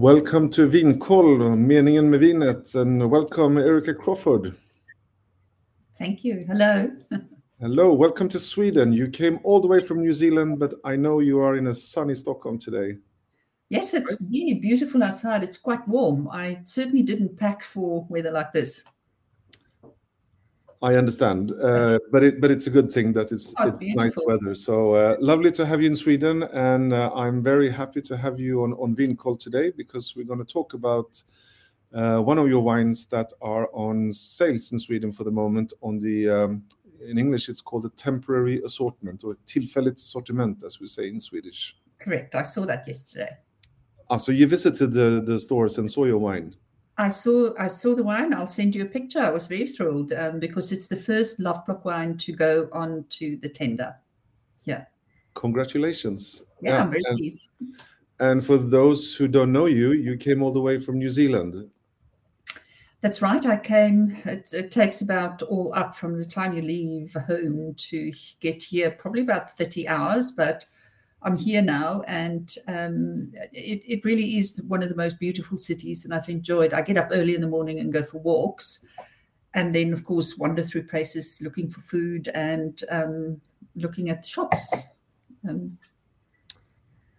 Welcome to Vinkoll, Meningen med vinet, and welcome Erica Crawford. Thank you. Hello. Hello, welcome to Sweden. You came all the way from New Zealand, but I know you are in a sunny Stockholm today. Yes, it's really beautiful outside. It's quite warm. I certainly didn't pack for weather like this. I understand, uh, but it but it's a good thing that it's Oh, it's nice weather. So uh, lovely to have you in Sweden, and uh, I'm very happy to have you on on Vinkoll today because we're going to talk about uh, one of your wines that are on sales in Sweden for the moment. On the um, in English, it's called a temporary assortment or tillfälligt sortiment, as we say in Swedish. Correct. I saw that yesterday. Ah, so you visited the, the stores and saw your wine. I saw I saw the wine. I'll send you a picture. I was very thrilled um, because it's the first Loveblock wine to go on to the tender. Yeah. Congratulations! Yeah, I'm very and- pleased. And for those who don't know you, you came all the way from New Zealand. That's right. I came. It, it takes about all up from the time you leave home to get here, probably about 30 hours, but I'm here now. And um, it, it really is one of the most beautiful cities. And I've enjoyed, I get up early in the morning and go for walks. And then, of course, wander through places looking for food and um, looking at the shops. Um,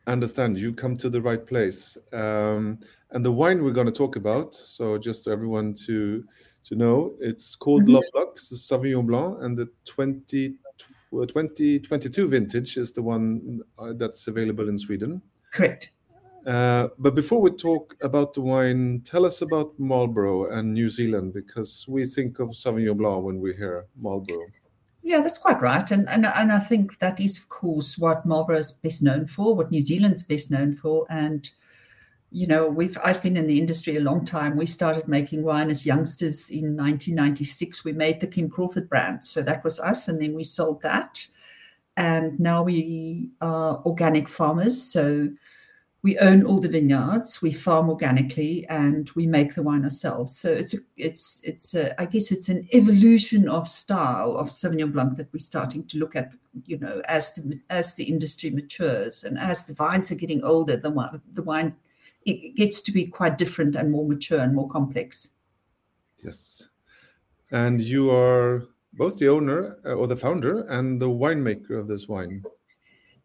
understand you come to the right place um, and the wine we're going to talk about so just everyone to to know it's called Mhm. Loveblock the Sauvignon Blanc and the 20, uh, 2022 vintage is the one uh, that's available in Sweden correct. uh, but before we talk about the wine tell us about Marlborough and New Zealand because we think of Sauvignon Blanc when we hear Marlborough Yeah, that's quite right. And, and and I think that is, of course, what Marlborough is best known for, what New Zealand's best known for. And you know, we've I've been in the industry a long time. We started making wine as youngsters in 1996. We made the Kim Crawford brand, so that was us, and then we sold that. And now we are organic farmers, so we own all the vineyards. We farm organically, and we make the wine ourselves. So it's a, it's it's a, I guess it's an evolution of style of Sauvignon Blanc that we're starting to look at. You know, as the as the industry matures and as the vines are getting older, the wine the wine it gets to be quite different and more mature and more complex. Yes. And you are both the owner uh, or the founder and the winemaker of this wine.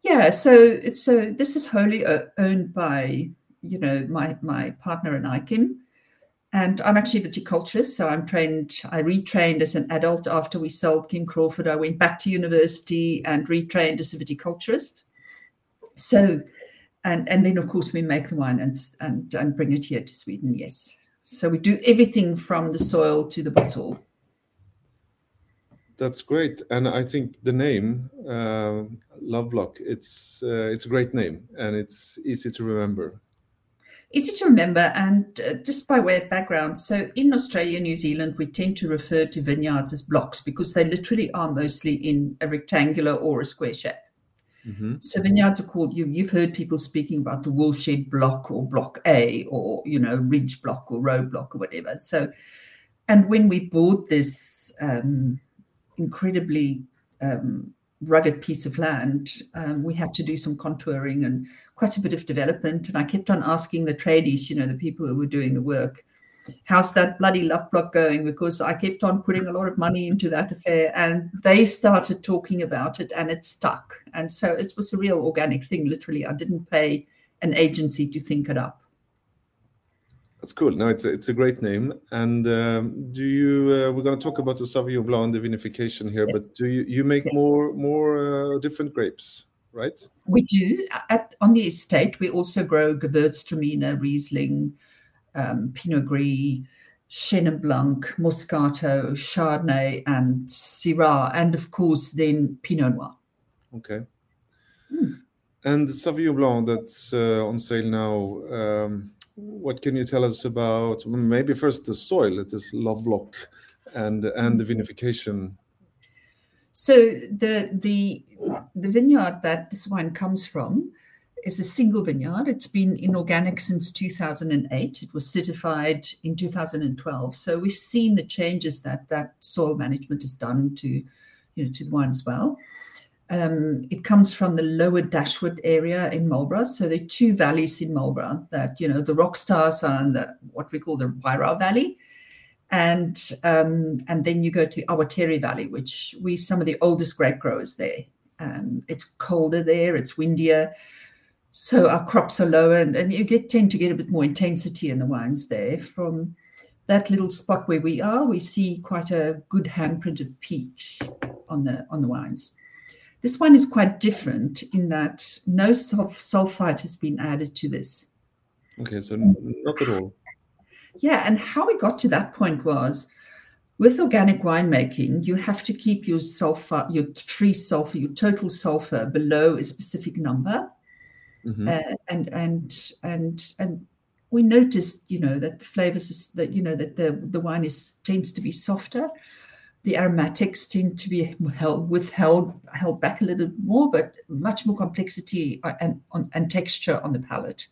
Yeah, so it's so this is wholly owned by you know my my partner and I, Kim, and I'm actually a viticulturist. So I'm trained. I retrained as an adult after we sold Kim Crawford. I went back to university and retrained as a viticulturist. So, and and then of course we make the wine and and and bring it here to Sweden. Yes. So we do everything from the soil to the bottle. That's great, and I think the name uh, Loveblock it's uh, it's a great name and it's easy to remember. Easy to remember, and uh, just by way of background, so in Australia, New Zealand, we tend to refer to vineyards as blocks because they literally are mostly in a rectangular or a square shape. Mhm. So vineyards are called. You, you've heard people speaking about the woolshed block or block A or you know ridge block or row block or whatever. So, and when we bought this um, incredibly um, rugged piece of land, um, we had to do some contouring and quite a bit of development. And I kept on asking the tradies, you know, the people who were doing the work, how's that bloody love block going? Because I kept on putting a lot of money into that affair and they started talking about it and it stuck. And so it was a real organic thing, literally. I didn't pay an agency to think it up. That's cool. No, it's a, it's a great name. And um, do you? Uh, we're going to talk about the Sauvignon Blanc and the vinification here, Yes. but do you you make Yes. more more uh, different grapes, right? We do. At, on the estate, we also grow Gewürztraminer, Riesling, um, Pinot Gris, Chenin Blanc, Moscato, Chardonnay, and Syrah, and of course, then Pinot Noir. Okay. Hmm. And the Sauvignon Blanc that's uh, on sale now. Um, what can you tell us about? Maybe first the soil. It is Loveblock, and and the vinification. So the the the vineyard that this wine comes from is a single vineyard. It's been in organic since 2008. It was certified in 2012. So we've seen the changes that that soil management has done to you know to the wine as well. Um, it comes from the lower Dashwood area in Marlborough. So there are two valleys in Marlborough that, you know, the rock stars are in the what we call the Wairau Valley. And um, and then you go to Awatere Valley, which we some of the oldest grape growers there. Um, it's colder there, it's windier. So our crops are lower and, and you get tend to get a bit more intensity in the wines there. From that little spot where we are, we see quite a good handprint of peach on the on the wines. This one is quite different in that no sulf- sulfite has been added to this. Okay, so not at all. Yeah, and how we got to that point was with organic winemaking, you have to keep your sulfur, your free sulfur, your total sulfur below a specific number. Mm-hmm. Uh, and and and and we noticed, you know, that the flavors is, that you know that the the wine is tends to be softer the aromatics tend to be held, withheld held back a little more, but much more complexity and, and texture on the palate.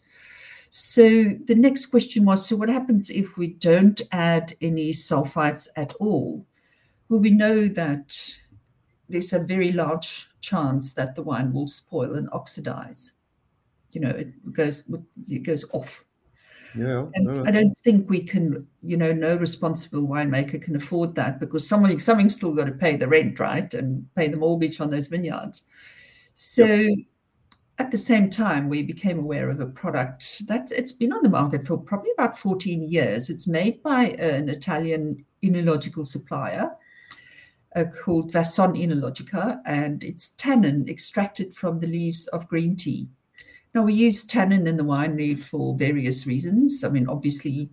So the next question was: So what happens if we don't add any sulfites at all? Well, we know that there's a very large chance that the wine will spoil and oxidize. You know, it goes it goes off yeah, and I don't think we can, you know, no responsible winemaker can afford that because someone something's still got to pay the rent, right, and pay the mortgage on those vineyards. So yep. at the same time, we became aware of a product that it's been on the market for probably about 14 years. It's made by an Italian enological supplier uh, called Vason Enologica, and it's tannin extracted from the leaves of green tea. Now, we use tannin in the winery for various reasons. I mean, obviously,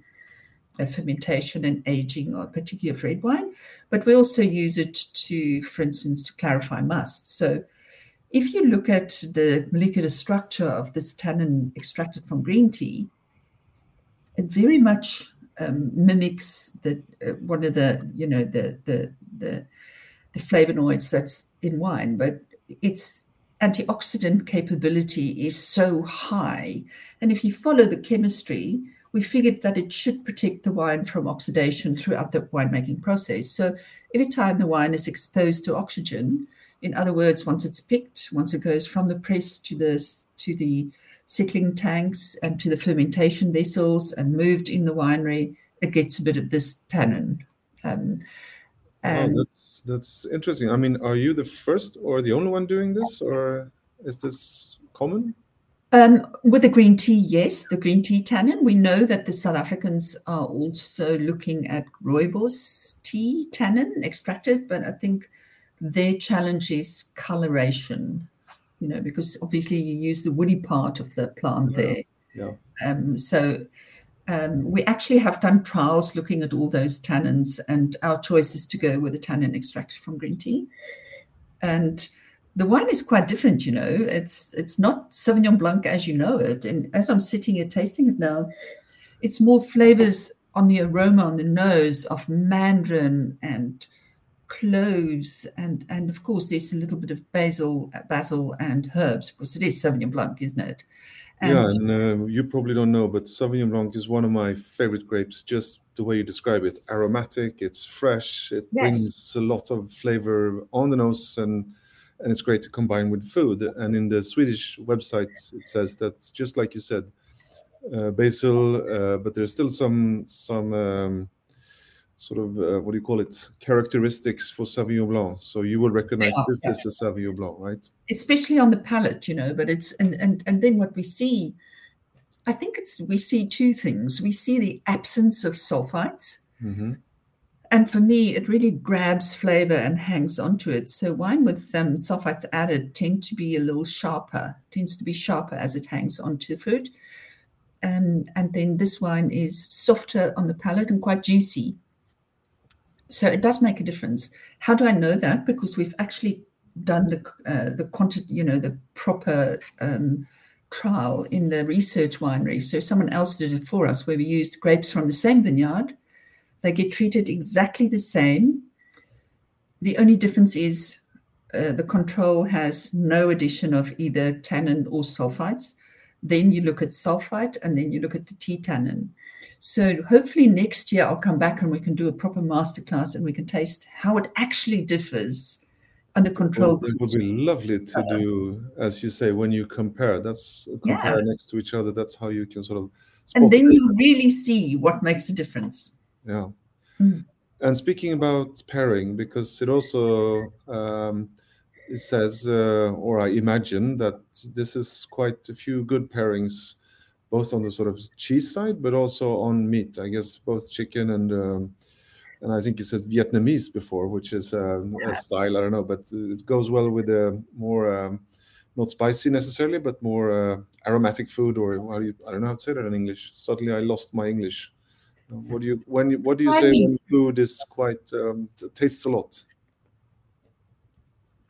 uh, fermentation and aging, particularly of red wine, but we also use it to, for instance, to clarify must. So, if you look at the molecular structure of this tannin extracted from green tea, it very much um, mimics the uh, one of the you know the the the the flavonoids that's in wine, but it's antioxidant capability is so high. And if you follow the chemistry, we figured that it should protect the wine from oxidation throughout the winemaking process. So every time the wine is exposed to oxygen, in other words, once it's picked, once it goes from the press to the to the settling tanks and to the fermentation vessels and moved in the winery, it gets a bit of this tannin. Um, and oh, that's that's interesting. I mean, are you the first or the only one doing this, or is this common? Um, with the green tea, yes, the green tea tannin. We know that the South Africans are also looking at rooibos tea tannin extracted, but I think their challenge is coloration. You know, because obviously you use the woody part of the plant yeah. there. Yeah. Um, so um, we actually have done trials looking at all those tannins, and our choice is to go with a tannin extracted from green tea. And the wine is quite different, you know. It's it's not Sauvignon Blanc as you know it. And as I'm sitting here tasting it now, it's more flavors on the aroma on the nose of mandarin and cloves and and of course there's a little bit of basil basil and herbs because it is Sauvignon Blanc, isn't it? And yeah, and uh, you probably don't know, but Sauvignon Blanc is one of my favorite grapes. Just the way you describe it, aromatic, it's fresh, it yes. brings a lot of flavor on the nose, and and it's great to combine with food. And in the Swedish website, it says that just like you said, uh, basil, uh, but there's still some some um, sort of uh, what do you call it characteristics for Sauvignon Blanc. So you will recognize yeah, this yeah. as a Sauvignon Blanc, right? Especially on the palate, you know. But it's and and and then what we see, I think it's we see two things. We see the absence of sulfites. Mm-hmm. And for me, it really grabs flavor and hangs onto it. So wine with um, sulfites added tend to be a little sharper, tends to be sharper as it hangs onto the fruit. Um, and then this wine is softer on the palate and quite juicy. So it does make a difference. How do I know that? Because we've actually done the uh, the quantity, you know, the proper um, trial in the research winery. So someone else did it for us, where we used grapes from the same vineyard. They get treated exactly the same. The only difference is uh, the control has no addition of either tannin or sulfites. Then you look at sulfite, and then you look at the tea tannin. So hopefully next year I'll come back and we can do a proper masterclass and we can taste how it actually differs under control. Well, it would be lovely to do, as you say, when you compare. That's compare Yeah. next to each other. That's how you can sort of. and then it. you really see what makes a difference. Yeah. Mm. And speaking about pairing, because it also um, says, uh, or I imagine that this is quite a few good pairings, both on the sort of cheese side, but also on meat. I guess both chicken and um, and I think you said Vietnamese before, which is um, a style. I don't know, but it goes well with a more um, not spicy necessarily, but more uh, aromatic food, or I don't know how to say that in English. Suddenly, I lost my English. What do you when you, what do you I say mean- when food is quite um, tastes a lot?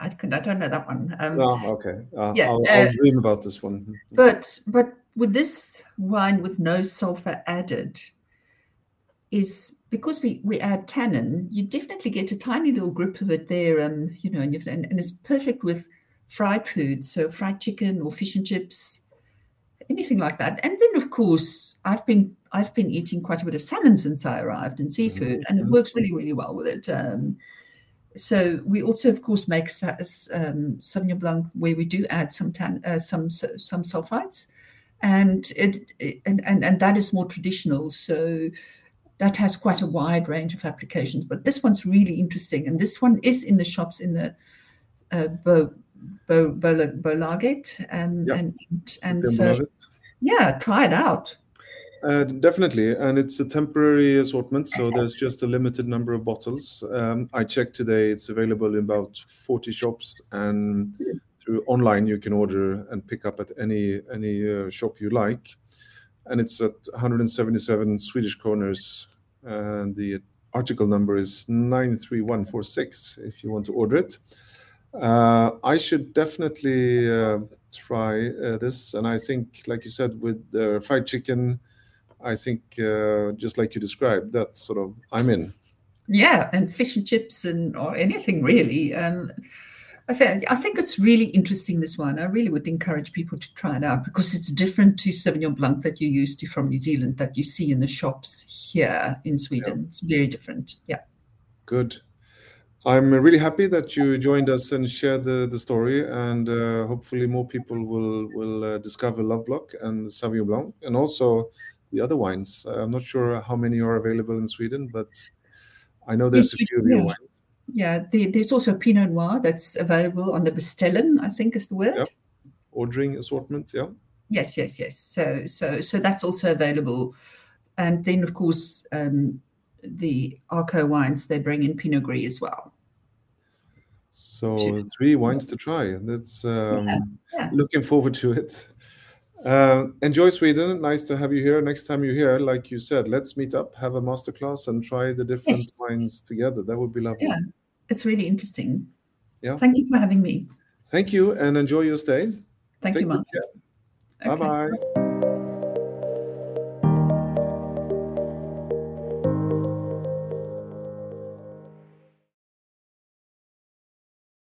I, can, I don't know that one. Um, Oh, okay. Uh, Yeah, I'll, I'll uh, dream about this one. But but with this wine with no sulfur added, is because we we add tannin, you definitely get a tiny little grip of it there, and you know, and, you've, and, and it's perfect with fried food, so fried chicken or fish and chips, anything like that. And then of course, I've been I've been eating quite a bit of salmon since I arrived and seafood, and it works really really well with it. Um, so we also, of course, make um, Sauvignon Blanc where we do add some tan, uh, some some sulfites, and it and, and and that is more traditional. So that has quite a wide range of applications. But this one's really interesting, and this one is in the shops in the uh, Bo, Bo, Bo, Bolaget, um, Yeah. and and Then so it. yeah, try it out. Uh, definitely, and it's a temporary assortment, so there's just a limited number of bottles. Um, I checked today; it's available in about 40 shops, and through online you can order and pick up at any any uh, shop you like. And it's at 177 Swedish kroners, and the article number is 93146 if you want to order it. Uh, I should definitely uh, try uh, this, and I think, like you said, with the fried chicken. I think uh, just like you described, that sort of I'm in. Yeah, and fish and chips and or anything really. Um, I think I think it's really interesting. This one, I really would encourage people to try it out because it's different to Sauvignon Blanc that you're used to from New Zealand that you see in the shops here in Sweden. It's very different. Yeah. Good. I'm really happy that you joined us and shared the, the story, and uh, hopefully more people will will uh, discover Loveblock and Sauvignon Blanc, and also the other wines. Uh, I'm not sure how many are available in Sweden, but I know there's Yes, a few of your yeah. wines. Yeah, the, there's also Pinot Noir that's available on the Bestellen, I think is the word. Yep. Ordering assortment, yeah. Yes, yes, yes. So, so, so that's also available, and then of course um, the Arco wines they bring in Pinot Gris as well. So three wines to try. That's um, yeah. looking forward to it. Uh, enjoy Sweden. Nice to have you here. Next time you're here, like you said, let's meet up, have a masterclass, and try the different Yes. wines together. That would be lovely. Yeah. It's really interesting. Yeah. Thank you for having me. Thank you, and enjoy your stay. Thank Take you, Marcus. Bye bye.